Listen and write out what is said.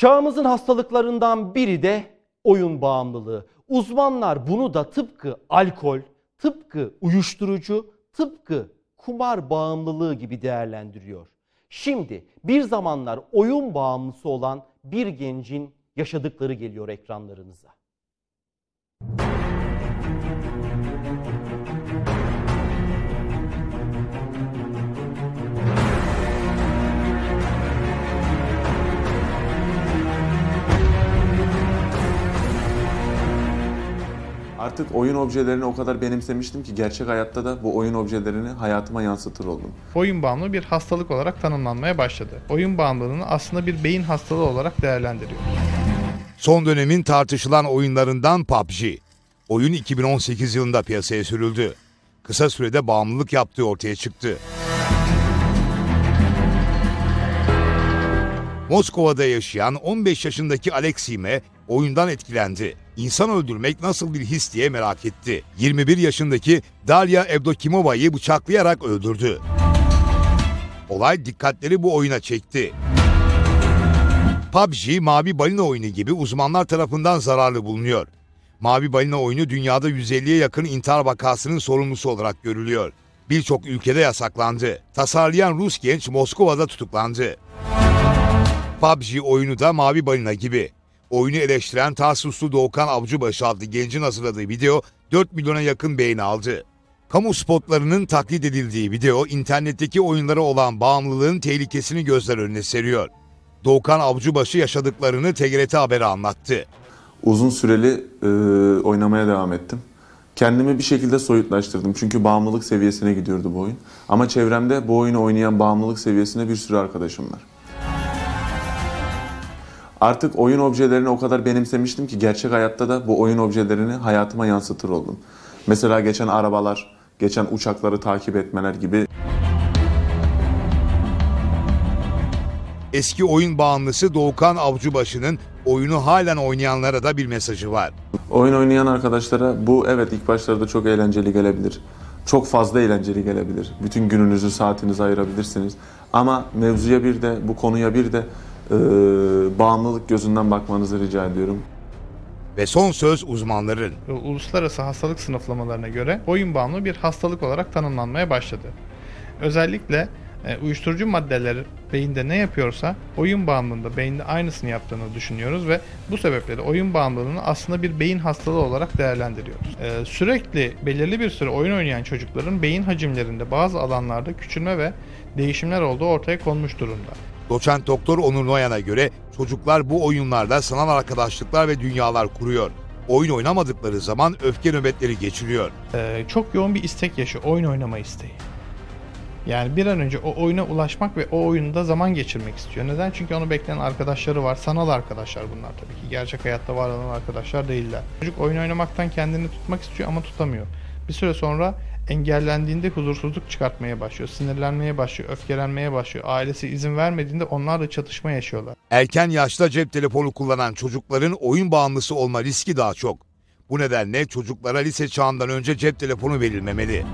Çağımızın hastalıklarından biri de oyun bağımlılığı. Uzmanlar bunu da tıpkı alkol, tıpkı uyuşturucu, tıpkı kumar bağımlılığı gibi değerlendiriyor. Şimdi bir zamanlar oyun bağımlısı olan bir gencin yaşadıkları geliyor ekranlarınıza. Artık oyun objelerini o kadar benimsemiştim ki gerçek hayatta da bu oyun objelerini hayatıma yansıtır oldum. Oyun bağımlılığı bir hastalık olarak tanımlanmaya başladı. Oyun bağımlılığını aslında bir beyin hastalığı olarak değerlendiriyor. Son dönemin tartışılan oyunlarından PUBG. Oyun 2018 yılında piyasaya sürüldü. Kısa sürede bağımlılık yaptığı ortaya çıktı. Moskova'da yaşayan 15 yaşındaki Aleksime oyundan etkilendi. İnsan öldürmek nasıl bir his diye merak etti. 21 yaşındaki Dalia Evdokimova'yı bıçaklayarak öldürdü. Olay dikkatleri bu oyuna çekti. PUBG, Mavi Balina oyunu gibi uzmanlar tarafından zararlı bulunuyor. Mavi Balina oyunu dünyada 150'ye yakın intihar vakasının sorumlusu olarak görülüyor. Birçok ülkede yasaklandı. Tasarlayan Rus genç Moskova'da tutuklandı. PUBG oyunu da Mavi Balina gibi. Oyunu eleştiren Tarsuslu Doğukan Avcıbaşı adlı gencin hazırladığı video 4 milyona yakın beğeni aldı. Kamu spotlarının taklit edildiği video internetteki oyunlara olan bağımlılığın tehlikesini gözler önüne seriyor. Doğukan Avcıbaşı yaşadıklarını TGRT Haber'e anlattı. Uzun süreli e, oynamaya devam ettim. Kendimi bir şekilde soyutlaştırdım çünkü bağımlılık seviyesine gidiyordu bu oyun. Ama çevremde bu oyunu oynayan bağımlılık seviyesinde bir sürü arkadaşım var. Artık oyun objelerini o kadar benimsemiştim ki gerçek hayatta da bu oyun objelerini hayatıma yansıtır oldum. Mesela geçen arabalar, geçen uçakları takip etmeler gibi Eski oyun bağımlısı Doğukan Avcıbaşı'nın oyunu halen oynayanlara da bir mesajı var. Oyun oynayan arkadaşlara bu evet ilk başlarda çok eğlenceli gelebilir. Çok fazla eğlenceli gelebilir. Bütün gününüzü, saatinizi ayırabilirsiniz. Ama mevzuya bir de, bu konuya bir de e, bağımlılık gözünden bakmanızı rica ediyorum. Ve son söz uzmanların. Uluslararası hastalık sınıflamalarına göre oyun bağımlılığı bir hastalık olarak tanımlanmaya başladı. Özellikle e, uyuşturucu maddeler beyinde ne yapıyorsa oyun bağımlılığında beyinde aynısını yaptığını düşünüyoruz ve bu sebeple de oyun bağımlılığını aslında bir beyin hastalığı olarak değerlendiriyoruz. E, sürekli belirli bir süre oyun oynayan çocukların beyin hacimlerinde bazı alanlarda küçülme ve değişimler olduğu ortaya konmuş durumda. Doçent Doktor Onur Noyan'a göre çocuklar bu oyunlarda sanal arkadaşlıklar ve dünyalar kuruyor. Oyun oynamadıkları zaman öfke nöbetleri geçiriyor. Ee, çok yoğun bir istek yaşıyor. Oyun oynama isteği. Yani bir an önce o oyuna ulaşmak ve o oyunda zaman geçirmek istiyor. Neden? Çünkü onu bekleyen arkadaşları var. Sanal arkadaşlar bunlar tabii ki. Gerçek hayatta var olan arkadaşlar değiller. Çocuk oyun oynamaktan kendini tutmak istiyor ama tutamıyor. Bir süre sonra engellendiğinde huzursuzluk çıkartmaya başlıyor. Sinirlenmeye başlıyor. Öfkelenmeye başlıyor. Ailesi izin vermediğinde onlarla çatışma yaşıyorlar. Erken yaşta cep telefonu kullanan çocukların oyun bağımlısı olma riski daha çok. Bu nedenle çocuklara lise çağından önce cep telefonu verilmemeli.